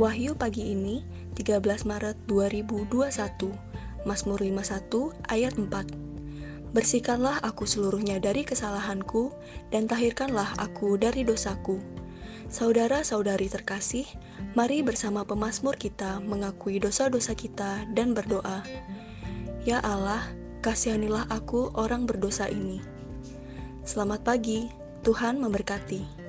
Wahyu pagi ini 13 Maret 2021 Mazmur 51 ayat 4 Bersihkanlah aku seluruhnya dari kesalahanku dan tahirkanlah aku dari dosaku Saudara-saudari terkasih, mari bersama pemazmur kita mengakui dosa-dosa kita dan berdoa. Ya Allah, kasihanilah aku orang berdosa ini. Selamat pagi, Tuhan memberkati.